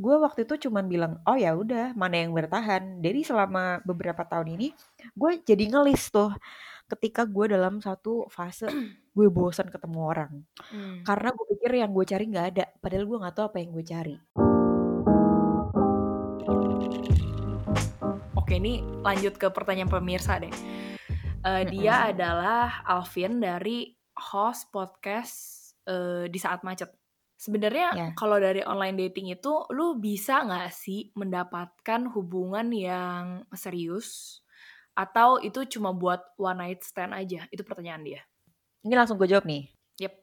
gue waktu itu cuman bilang, "Oh ya udah, mana yang bertahan." Jadi selama beberapa tahun ini, gue jadi ngelis tuh ketika gue dalam satu fase gue bosan ketemu orang. Hmm. Karena gue pikir yang gue cari nggak ada, padahal gue nggak tahu apa yang gue cari. Oke, ini lanjut ke pertanyaan pemirsa deh. Eh, Dia adalah Alvin dari host podcast eh, di saat macet. Sebenarnya Ya. kalau dari online dating itu, lu bisa nggak sih mendapatkan hubungan yang serius? Atau itu cuma buat one night stand aja? Itu pertanyaan dia. Ini langsung gue jawab nih. Yep.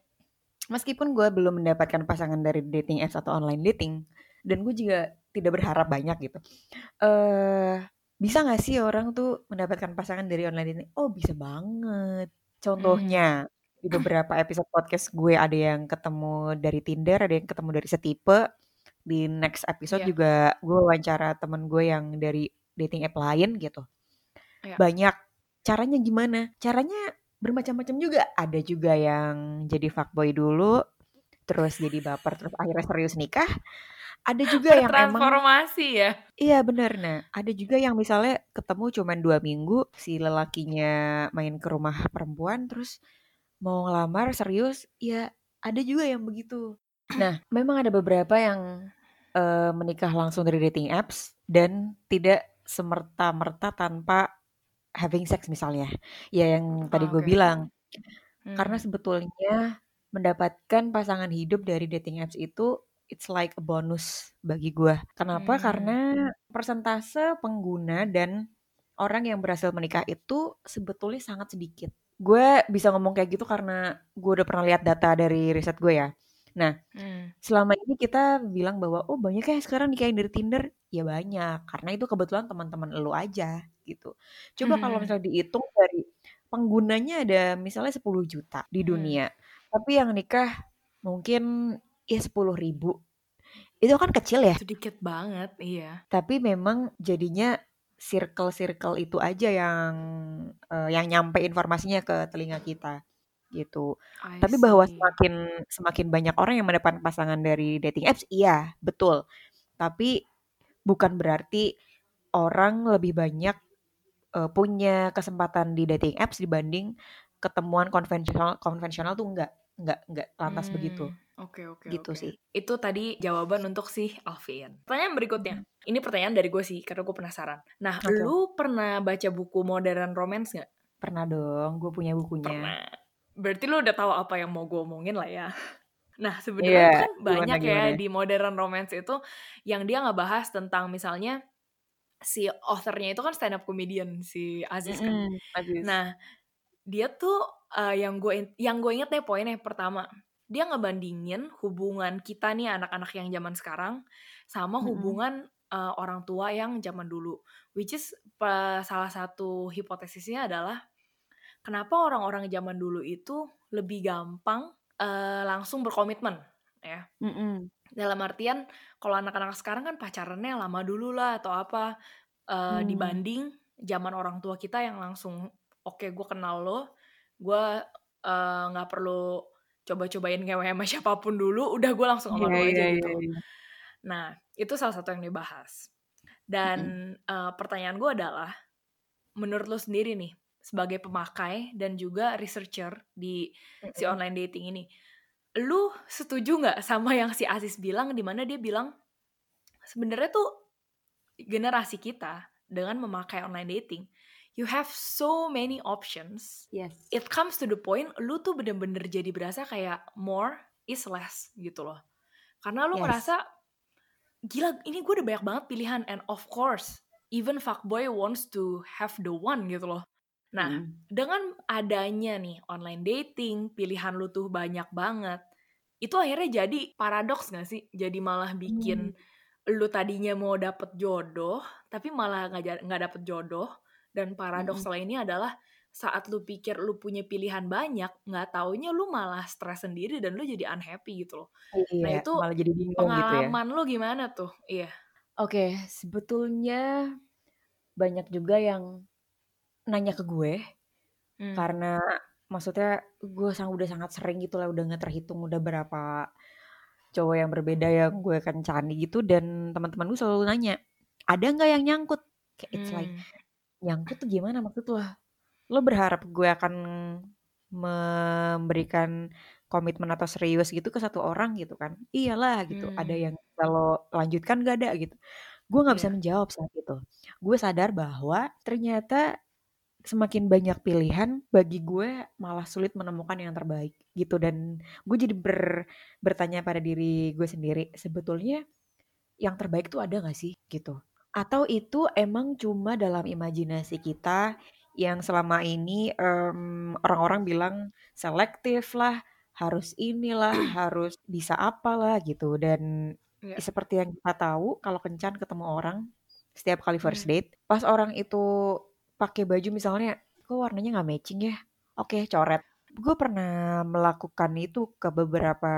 Meskipun gue belum mendapatkan pasangan dari dating apps atau online dating, dan gue juga tidak berharap banyak gitu. eh bisa gak sih orang tuh mendapatkan pasangan dari online dating? Oh bisa banget. Contohnya di beberapa episode podcast gue ada yang ketemu dari Tinder, ada yang ketemu dari setipe. Di next episode Iya. juga gue wawancara temen gue yang dari dating app lain gitu. Iya. Banyak. Caranya gimana? Caranya bermacam-macam juga. Ada juga yang jadi fuckboy dulu, terus jadi baper, terus akhirnya serius nikah. Ada juga yang emang Bertransformasi ya. Iya bener, nah ada juga yang misalnya ketemu cuman dua minggu, si lelakinya main ke rumah perempuan terus mau ngelamar serius, ya ada juga yang begitu. Nah memang ada beberapa yang eh, menikah langsung dari dating apps dan tidak semerta-merta tanpa having sex misalnya. Ya yang tadi Ah, gue oke. bilang, Hmm. karena sebetulnya mendapatkan pasangan hidup dari dating apps itu it's like a bonus bagi gue. Kenapa? Hmm. Karena persentase pengguna dan orang yang berhasil menikah itu sebetulnya sangat sedikit. Gue bisa ngomong kayak gitu karena gue udah pernah lihat data dari riset gue ya. Nah, Hmm. selama ini kita bilang bahwa oh banyak ya sekarang nikahin dari Tinder. Ya banyak, karena itu kebetulan teman-teman lu aja gitu. Coba kalau Hmm. misalnya dihitung dari penggunanya ada misalnya 10 juta di Hmm. dunia. Tapi yang nikah mungkin ya 10 ribu. Itu kan kecil ya. Sedikit banget, iya. Tapi memang jadinya circle-circle itu aja yang eh, yang nyampe informasinya ke telinga kita gitu. I Tapi bahwa see. semakin semakin banyak orang yang mendapatkan pasangan dari dating apps, iya betul. Tapi bukan berarti orang lebih banyak eh, punya kesempatan di dating apps dibanding ketemuan konvensional konvensional tuh enggak enggak enggak lantas begitu Hmm, Oke oke gitu oke. sih. Itu tadi jawaban untuk si Alvin. Pertanyaan berikutnya. Ini pertanyaan dari gue sih karena gue penasaran. Nah, Oke. lu pernah baca buku modern romance nggak? Pernah dong, gue punya bukunya. Pernah. Berarti lu udah tahu apa yang mau gue omongin lah ya. Nah, sebenarnya itu kan gimana banyak ya gimana? di modern romance itu yang dia ngebahas tentang misalnya si authornya itu kan stand up comedian si Aziz kan. Mm-mm, Aziz. Nah, dia tuh uh, yang gue yang gue inget deh poinnya pertama, dia ngebandingin hubungan kita nih anak-anak yang zaman sekarang sama hubungan uh, orang tua yang zaman dulu. Which is pa- salah satu hipotesisnya adalah kenapa orang-orang zaman dulu itu lebih gampang uh, langsung berkomitmen ya. Mm-mm. Dalam artian kalau anak-anak sekarang kan pacarannya lama dulu lah atau apa uh, Hmm. dibanding zaman orang tua kita yang langsung oke gue kenal lo, gue uh, nggak perlu coba-cobain ngewe sama siapa pun dulu, udah gue langsung sama Iya lo aja iya gitu. iya. iya. Nah itu salah satu yang dibahas. Dan uh, pertanyaan gue adalah, menurut lo sendiri nih sebagai pemakai dan juga researcher di si online dating ini, lu setuju nggak sama yang si Aziz bilang di mana dia bilang sebenarnya tuh generasi kita dengan memakai online dating, you have so many options. Yes. It comes to the point lu tuh bener-bener jadi berasa kayak more is less gitu loh. Karena lu Yes. ngerasa gila ini gue udah banyak banget pilihan and of course even fuckboy wants to have the one gitu loh. Nah, Mm. dengan adanya nih online dating, pilihan lu tuh banyak banget. Itu akhirnya jadi paradoks gak sih? Jadi malah bikin lu tadinya mau dapet jodoh, tapi malah nggak ja- nggak dapet jodoh. Dan paradoks Mm-mm. lainnya adalah saat lu pikir lu punya pilihan banyak, nggak taunya lu malah stres sendiri dan lu jadi unhappy gitu loh. Nah Iya, itu malah jadi bingung gitu ya. pengalaman lu gimana tuh? Iya. Oke, sebetulnya banyak juga yang nanya ke gue Hmm. karena maksudnya gue sang udah sangat sering gitu lah udah nggak terhitung udah berapa cowok yang berbeda yang gue kencani gitu dan teman-teman gue selalu nanya ada nggak yang nyangkut kayak it's like Hmm. Nyangkut tuh gimana maksud lo? Lo berharap gue akan memberikan komitmen atau serius gitu ke satu orang gitu kan? Iyalah gitu ada Hmm. yang kalau lanjutkan gak ada gitu. Gue nggak bisa Iya. menjawab saat itu. Gue sadar bahwa ternyata semakin banyak pilihan bagi gue malah sulit menemukan yang terbaik gitu. Dan gue jadi ber, bertanya pada diri gue sendiri sebetulnya yang terbaik tuh ada gak sih? gitu atau itu emang cuma dalam imajinasi kita yang selama ini em, orang-orang bilang selektif lah harus inilah harus bisa apalah gitu dan Iya. seperti yang kita tahu kalau kencan ketemu orang setiap kali first Hmm. date pas orang itu pakai baju misalnya kok warnanya nggak matching ya oke coret gue pernah melakukan itu ke beberapa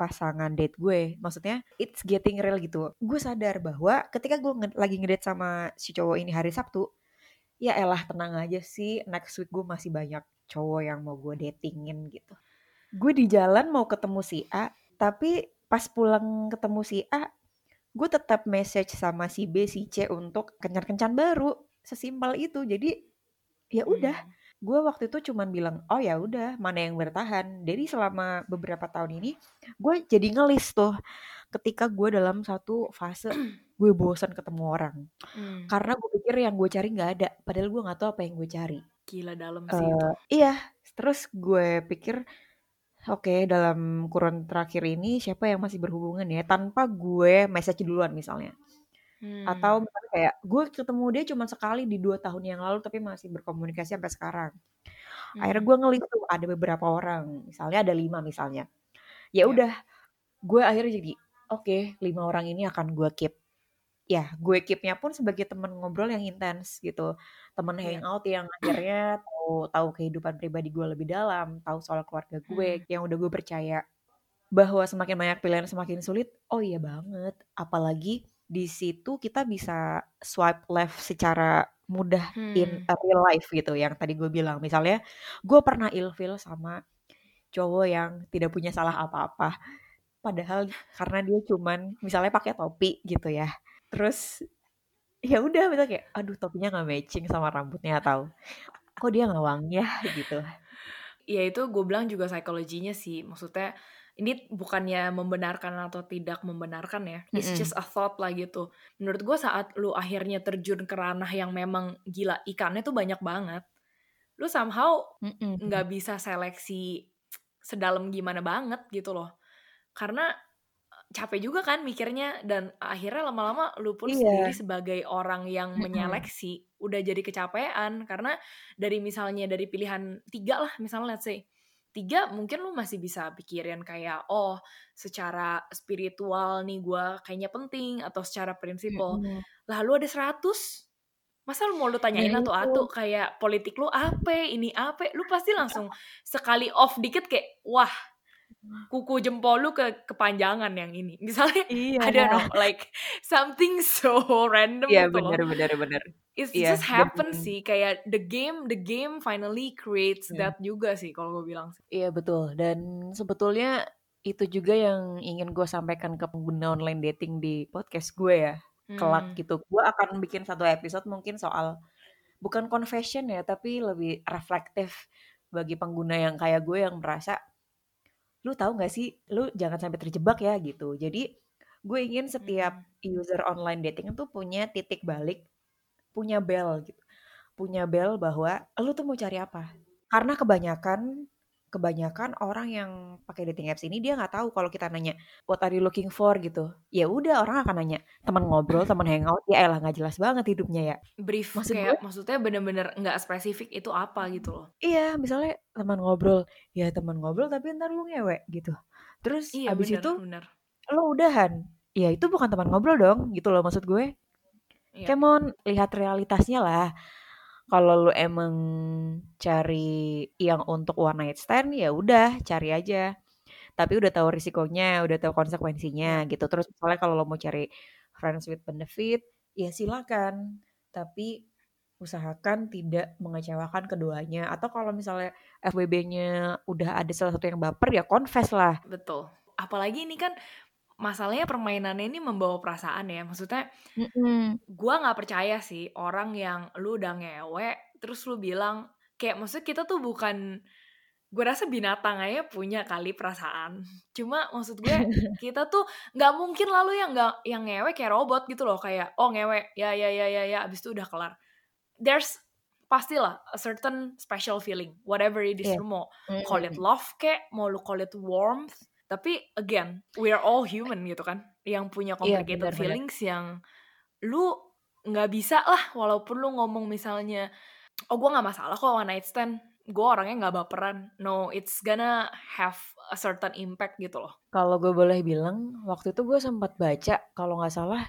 pasangan date gue. Maksudnya it's getting real gitu. Gue sadar bahwa ketika gue nge- lagi ngedate sama si cowok ini hari Sabtu ya elah tenang aja sih next week gue masih banyak cowok yang mau gue datingin gitu. Gue di jalan mau ketemu si A tapi pas pulang ketemu si A gue tetap message sama si B si C untuk kencan-kencan baru. Sesimpel itu. Jadi ya udah. Hmm. Gue waktu itu cuman bilang oh ya udah mana yang bertahan? Jadi selama beberapa tahun ini gue jadi ngelis tuh ketika gue dalam satu fase gue bosan ketemu orang. Hmm. karena gue pikir yang gue cari nggak ada padahal gue nggak tahu apa yang gue cari. Gila dalam sih itu. Eh, iya terus gue pikir oke dalam kurun terakhir ini siapa yang masih berhubungan ya? Tanpa gue message duluan misalnya Hmm. atau kayak gue ketemu dia cuma sekali di dua tahun yang lalu tapi masih berkomunikasi sampai sekarang akhirnya Hmm. gue ngelis tuh ada beberapa orang misalnya ada lima misalnya ya Ya. udah gue akhirnya jadi oke lima orang ini akan gue keep ya gue keepnya pun sebagai teman ngobrol yang intens gitu teman Iya. hangout yang akhirnya tahu tahu kehidupan pribadi gue lebih dalam tahu soal keluarga gue Hmm. yang udah gue percaya bahwa semakin banyak pilihan semakin sulit oh iya banget apalagi di situ kita bisa swipe left secara mudah in Hmm. a real life gitu yang tadi gue bilang. Misalnya gue pernah ilfeel sama cowok yang tidak punya salah apa-apa padahal karena dia cuman misalnya pakai topi gitu ya. Terus ya udah misalnya kayak aduh topinya nggak matching sama rambutnya atau kok dia nggak wangi ya gitu. Ya itu gue bilang juga psikologinya sih. Maksudnya ini bukannya membenarkan atau tidak membenarkan ya. It's just a thought lah gitu. Menurut gue saat lu akhirnya terjun ke ranah yang memang gila ikannya tuh banyak banget. Lu somehow nggak bisa seleksi sedalam gimana banget gitu loh. Karena eh, capek juga kan mikirnya dan akhirnya lama-lama lu pun Iya. sendiri sebagai orang yang menyeleksi udah jadi kecapean karena dari misalnya dari pilihan tiga lah misalnya let's say tiga mungkin lu masih bisa pikirin kayak oh secara spiritual nih gua kayaknya penting atau secara prinsipal Mm-mm. lalu ada 100 masa lu mau lu tanyain Nah, atu-atu kayak politik lu apa ini apa? Lu pasti langsung sekali off dikit kayak wah kuku jempol lu ke kepanjangan yang ini misalnya Iya. I don't know like something so random Iya gitu loh benar benar benar. It's Iya, just happen dan- sih kayak the game the game finally creates Hmm. that juga sih kalau gue bilang Iya betul. Dan sebetulnya itu juga yang ingin gue sampaikan ke pengguna online dating di podcast gue ya. Kelak Hmm. gitu. Gue akan bikin satu episode mungkin soal bukan confession ya, tapi lebih reflektif bagi pengguna yang kayak gue yang merasa lu tahu nggak sih, lu jangan sampai terjebak ya gitu. Jadi gue ingin setiap Hmm. user online dating itu punya titik balik, punya bell gitu. Punya bell bahwa lu tuh mau cari apa. Karena kebanyakan kebanyakan orang yang pakai dating apps ini dia nggak tahu kalau kita nanya what are you looking for gitu. Ya udah orang akan nanya teman ngobrol, teman hangout, ya elah nggak jelas banget hidupnya ya. brief Maksud kayak maksudnya bener-bener nggak spesifik itu apa gitu loh Iya, misalnya teman ngobrol, ya teman ngobrol tapi ntar lu ngewe gitu. Terus iya abis bener itu bener lo udahan. Ya itu bukan teman ngobrol dong, gitu loh maksud gue. Iya. Come on, lihat realitasnya lah. Kalau lu emang cari yang untuk one night stand, ya udah cari aja. Tapi udah tahu risikonya, udah tahu konsekuensinya gitu. Terus misalnya kalau lo mau cari friends with benefit, ya silakan. Tapi usahakan tidak mengecewakan keduanya. Atau kalau misalnya FWB-nya udah ada salah satu yang baper, ya confess lah. betul apalagi ini kan masalahnya permainannya ini membawa perasaan ya. Maksudnya Mm-mm. gue nggak percaya sih orang yang lu udah ngewe terus lu bilang kayak maksudnya kita tuh bukan gue rasa binatang aja punya kali perasaan. Cuma maksud gue kita tuh nggak mungkin lalu yang nggak yang ngewe kayak robot gitu loh. Kayak oh ngewe ya ya ya ya ya abis itu udah kelar. There's pastilah a certain special feeling whatever it is Iya. lu mau call it love kayak mau lu call it warmth tapi again we are all human gitu kan yang punya Iya, complicated benar-benar. feelings yang lu nggak bisa lah walaupun lu ngomong misalnya oh gue nggak masalah kok one night stand gue orangnya nggak baperan no it's gonna have a certain impact gitu loh Kalau gue boleh bilang, waktu itu gue sempat baca kalau nggak salah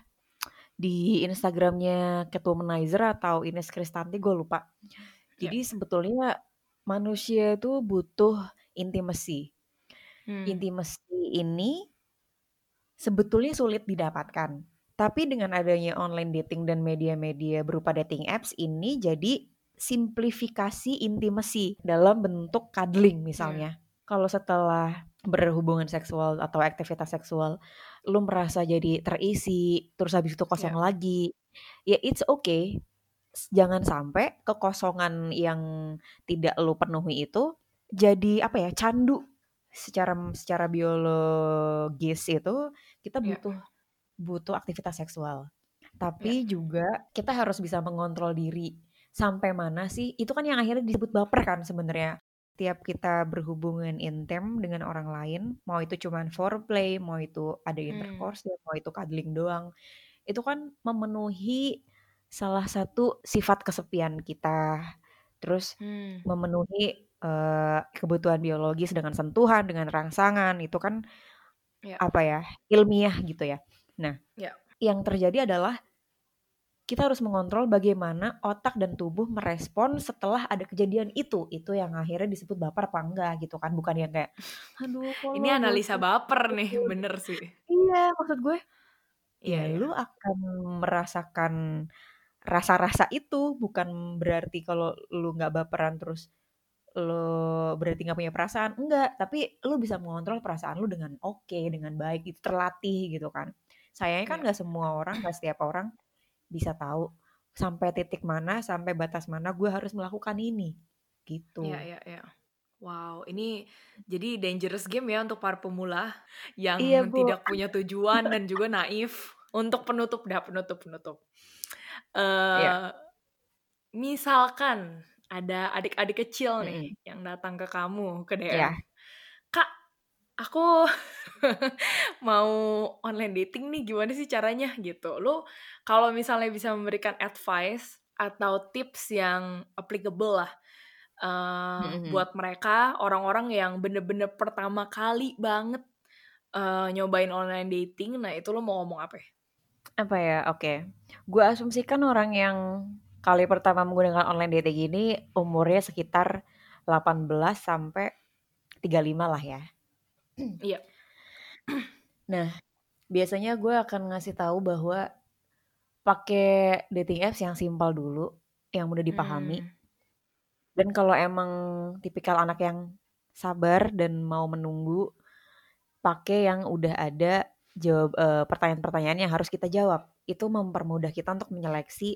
di Instagramnya Ketumanizer atau Ines Kristanti, gue lupa. Jadi sebetulnya manusia itu butuh intimacy. Hmm. Intimacy ini sebetulnya sulit didapatkan. Tapi dengan adanya online dating dan media-media berupa dating apps ini jadi simplifikasi intimacy dalam bentuk cuddling misalnya. Kalau setelah berhubungan seksual atau aktivitas seksual, lu merasa jadi terisi, terus habis itu kosong Yeah. lagi, ya it's okay. Jangan sampai kekosongan yang tidak lu penuhi itu jadi apa ya candu secara secara biologis itu kita Yeah. butuh butuh aktivitas seksual. Tapi juga kita harus bisa mengontrol diri sampai mana sih? Itu kan yang akhirnya disebut baper kan sebenarnya. Tiap kita berhubungan intim dengan orang lain, mau itu cuman foreplay, mau itu ada Hmm. intercourse, dan mau itu cuddling doang, itu kan memenuhi salah satu sifat kesepian kita. Terus Hmm. memenuhi eh, kebutuhan biologis dengan sentuhan, dengan rangsangan, itu kan Ya. apa ya ilmiah gitu ya. Nah, Ya. yang terjadi adalah kita harus mengontrol bagaimana otak dan tubuh merespon setelah ada kejadian itu. Itu yang akhirnya disebut baper apa enggak gitu kan. Bukan yang kayak, aduh kok Ini analisa baper nih, gitu?" bener sih. Iya, maksud gue, Iya, ya iya. lu akan merasakan rasa-rasa itu. Bukan berarti kalau lu nggak baperan terus lo berarti nggak punya perasaan. Enggak, tapi lu bisa mengontrol perasaan lu dengan oke, dengan baik, itu terlatih gitu kan. Sayangnya kan Iya. nggak semua orang, nggak setiap orang bisa tahu sampai titik mana, sampai batas mana gue harus melakukan ini. Gitu. Iya, iya, iya. Wow, ini jadi dangerous game ya untuk para pemula yang Iya, tidak punya tujuan dan juga naif. Untuk penutup dah, penutup, penutup. Iya. misalkan ada adik-adik kecil nih Mm-mm. yang datang ke kamu ke DM. Iya. Kak, aku mau online dating nih, gimana sih caranya gitu. Lu kalau misalnya bisa memberikan advice atau tips yang applicable lah eh, Mm-mm. buat mereka orang-orang yang bener-bener pertama kali banget eh, nyobain online dating, nah itu lo mau ngomong apa ya? Apa ya? Oke. Gue asumsikan orang yang kali pertama menggunakan online dating ini umurnya sekitar 18 sampai 35 lah ya. Iya. Nah, biasanya gue akan ngasih tahu bahwa pakai dating apps yang simpel dulu, yang mudah dipahami. Hmm. Dan kalau emang tipikal anak yang sabar dan mau menunggu, pakai yang udah ada jawab eh, pertanyaan-pertanyaan yang harus kita jawab. Itu mempermudah kita untuk menyeleksi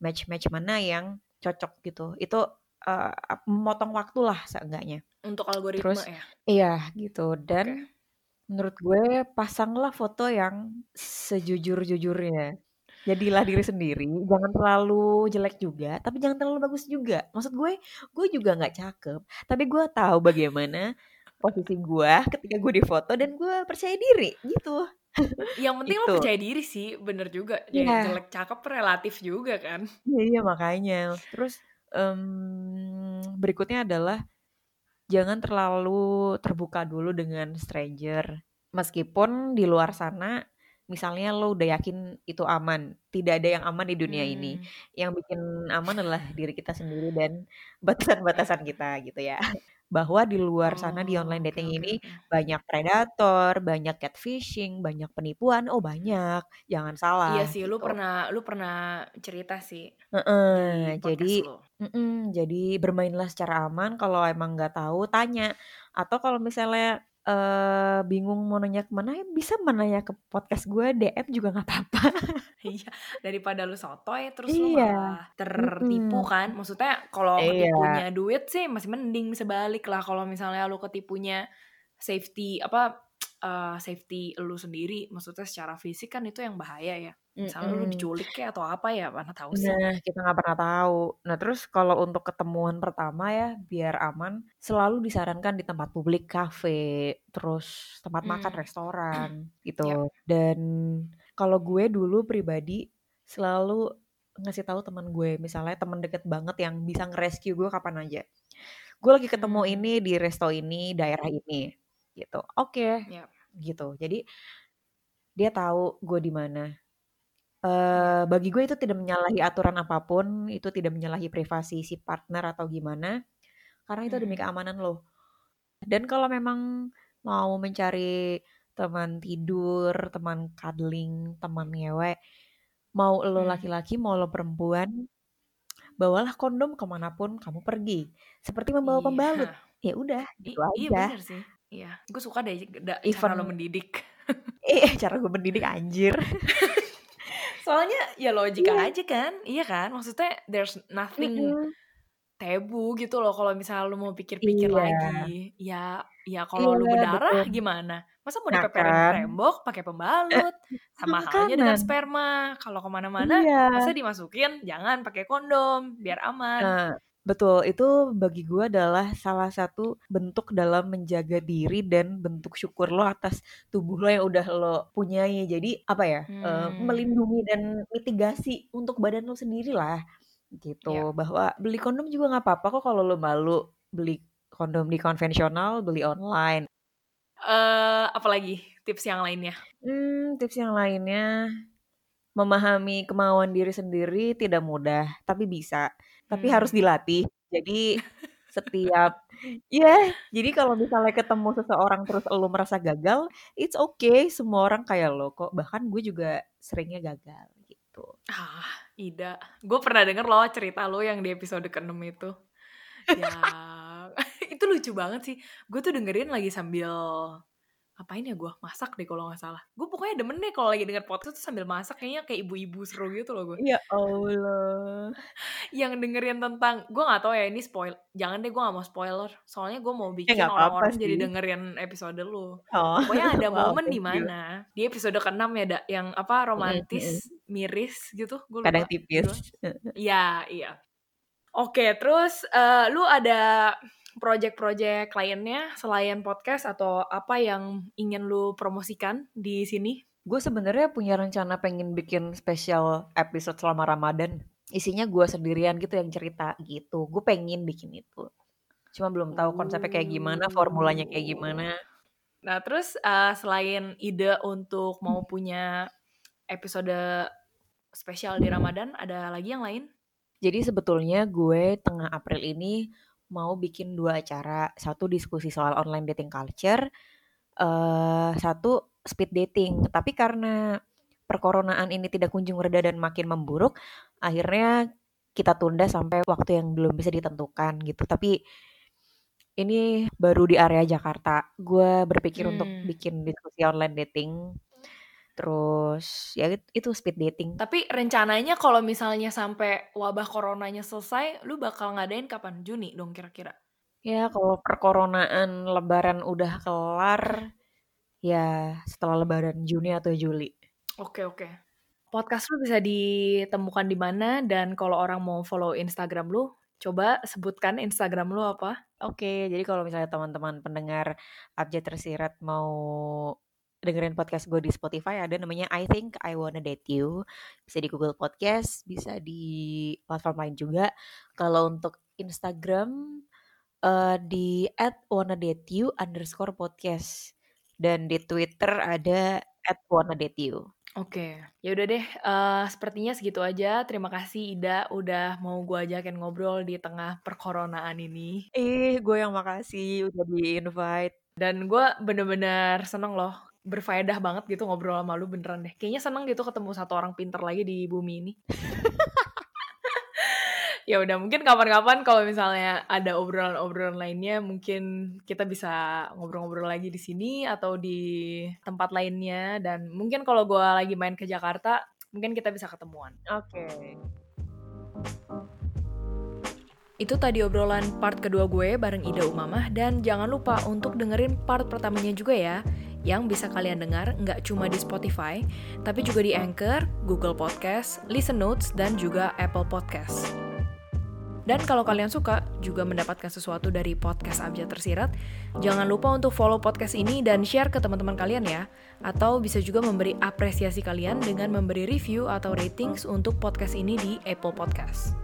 match-match mana yang cocok gitu. Itu eh, memotong waktu lah seenggaknya. Untuk algoritma Terus ya. iya gitu. Dan menurut gue pasanglah foto yang sejujur-jujurnya. Jadilah diri sendiri, jangan terlalu jelek juga, tapi jangan terlalu bagus juga. Maksud gue, gue juga nggak cakep, tapi gue tahu bagaimana posisi gue ketika gue difoto dan gue percaya diri gitu. Yang penting lo Itu. percaya diri sih, bener juga. Ya, jelek cakep relatif juga kan. Iya, iya makanya. Terus em, berikutnya adalah jangan terlalu terbuka dulu dengan stranger. Meskipun di luar sana, misalnya lo udah yakin itu aman, tidak ada yang aman di dunia ini. Hmm. Yang bikin aman adalah diri kita sendiri dan batasan-batasan kita gitu ya. Bahwa di luar sana di Oh, online dating oke, ini banyak predator, banyak catfishing, banyak penipuan. Oh banyak, jangan salah Iya sih, lu gitu. pernah lu pernah cerita sih Heeh, di jadi lo. mm-mm, jadi bermainlah secara aman. Kalau emang nggak tahu, tanya. Atau kalau misalnya uh, bingung mau nanya ke mana ya bisa menanya ke podcast gue DM juga nggak apa-apa iya daripada lu sotoy terus iya. lu malah tertipu Mm-mm. kan maksudnya kalau Iya. ketipunya duit sih masih mending bisa balik lah kalau misalnya lu ketipunya safety apa uh, safety lu sendiri maksudnya secara fisik kan itu yang bahaya ya misalnya lu Mm-mm. diculik kayak atau apa ya mana tahu sih Nah, kita nggak pernah tahu. Nah, terus kalau untuk ketemuan pertama ya, biar aman, selalu disarankan di tempat publik, kafe, terus tempat makan, Hmm. restoran, gitu. Yap. Dan kalau gue dulu pribadi selalu ngasih tahu teman gue, misalnya teman deket banget yang bisa nge-rescue gue kapan aja. Gue lagi ketemu Hmm. ini di resto ini, daerah ini, gitu. Oke, Yap. gitu. Jadi dia tahu gue di mana. Eh, bagi gue itu tidak menyalahi aturan apa pun, itu tidak menyalahi privasi si partner atau gimana, karena itu demi Mhm. keamanan lo. Dan kalau memang mau mencari teman tidur, teman cuddling, teman ngewe, mau lo Hmm. laki-laki, mau lo perempuan, bawalah kondom ke mana pun kamu pergi, seperti membawa Iya. pembalut. Ya udah, I- gitu iya aja. bener sih iya gue suka deh da- cara Even lo mendidik eh cara gue mendidik anjir. soalnya ya logika Iya. aja kan iya kan maksudnya there's nothing Mm-mm. tabu gitu loh kalau misalnya lu mau pikir-pikir Iya. lagi ya ya kalau lu Iya, berdarah betul. gimana masa mau Nah, dipeperin kan. tembok pakai pembalut sama halnya dengan sperma kalau ke mana-mana Iya. masa dimasukin jangan pakai kondom biar aman Nah, betul. Itu bagi gue adalah salah satu bentuk dalam menjaga diri dan bentuk syukur lo atas tubuh lo yang udah lo punyai. Jadi apa ya? eh, Hmm. melindungi dan mitigasi untuk badan lo sendiri lah. Gitu. Iya. Bahwa beli kondom juga nggak apa-apa kok kalau lo malu beli kondom di konvensional, beli online. eh apalagi tips yang lainnya Hmm, tips yang lainnya memahami kemauan diri sendiri tidak mudah, tapi bisa. Tapi Hmm. harus dilatih. Jadi setiap ya, jadi kalau misalnya ketemu seseorang terus lo merasa gagal, it's okay. Semua orang kayak lo kok. Bahkan gue juga seringnya gagal gitu. Ah, Ida. Gue pernah denger loh cerita lo yang di episode ke-6 itu. Yang... itu lucu banget sih. Gue tuh dengerin lagi sambil... Apain ya gue? Masak deh kalau gak salah. Gue pokoknya demen deh kalau lagi denger podcast tuh sambil masak. Kayaknya kayak ibu-ibu seru gitu loh gue. Ya Allah. Yang dengerin tentang... Gue gak tahu ya ini spoil. Jangan deh gue gak mau spoiler. Soalnya gue mau bikin nggak apa-apa orang-orang jadi dengerin episode lo. Oh, Pokoknya ada wow, momen thank di mana di episode ke-6 ya, Da, yang apa romantis, miris gitu, gue Kadang tipis. judulnya. Iya, iya. Oke, terus eh, lu ada project-project lainnya selain podcast atau apa yang ingin lu promosikan di sini? Gue sebenarnya punya rencana pengen bikin spesial episode selama Ramadan. Isinya gue sendirian gitu yang cerita gitu. Gue pengen bikin itu. Cuma belum tahu konsepnya kayak gimana, formulanya kayak gimana. Nah, terus eh, selain ide untuk mau punya episode spesial di Ramadan, ada lagi yang lain? Jadi sebetulnya gue tengah April ini mau bikin dua acara. Satu diskusi soal online dating culture, eh satu speed dating. Tapi karena perkoronaan ini tidak kunjung reda dan makin memburuk, akhirnya kita tunda sampai waktu yang belum bisa ditentukan gitu. Tapi ini baru di area Jakarta. Gue berpikir untuk Hmm. bikin diskusi online dating. Terus ya it- itu speed dating. Tapi rencananya kalau misalnya sampai wabah coronanya selesai, lu bakal ngadain kapan? Juni dong kira-kira? Ya kalau perkoronaan lebaran udah kelar, ya setelah lebaran Juni atau Juli. Oke, oke. Podcast lu bisa ditemukan di mana dan kalau orang mau follow Instagram lu, coba sebutkan Instagram lu apa? Oke, jadi kalau misalnya teman-teman pendengar Abjad Tersirat mau dengerin podcast gue di Spotify ada namanya I Think I Wanna Date You. Bisa di Google Podcast, bisa di platform lain juga. Kalau untuk Instagram eh, di @wannadateyu underscore podcast dan di Twitter ada @wannadateyu. Oke, ya udah deh. eh, sepertinya segitu aja. Terima kasih Ida udah mau gue ajakin ngobrol di tengah perkoronaan ini. Eh, gue yang makasih udah di-invite. Dan gue bener-bener seneng loh. Berfaedah banget gitu ngobrol sama lu beneran deh. Kayaknya seneng gitu ketemu satu orang pinter lagi di bumi ini. ya udah mungkin kapan-kapan kalau misalnya ada obrolan-obrolan lainnya mungkin kita bisa ngobrol-ngobrol lagi di sini atau di tempat lainnya dan mungkin kalau gue lagi main ke Jakarta mungkin kita bisa ketemuan. Oke. Okay. Itu tadi obrolan part kedua gue bareng Ida Umamah dan jangan lupa untuk dengerin part pertamanya juga ya yang bisa kalian dengar nggak cuma di Spotify, tapi juga di Anchor, Google Podcast, Listen Notes, dan juga Apple Podcast. Dan kalau kalian suka juga mendapatkan sesuatu dari podcast Abjad Tersirat, jangan lupa untuk follow podcast ini dan share ke teman-teman kalian ya. Atau bisa juga memberi apresiasi kalian dengan memberi review atau ratings untuk podcast ini di Apple Podcast.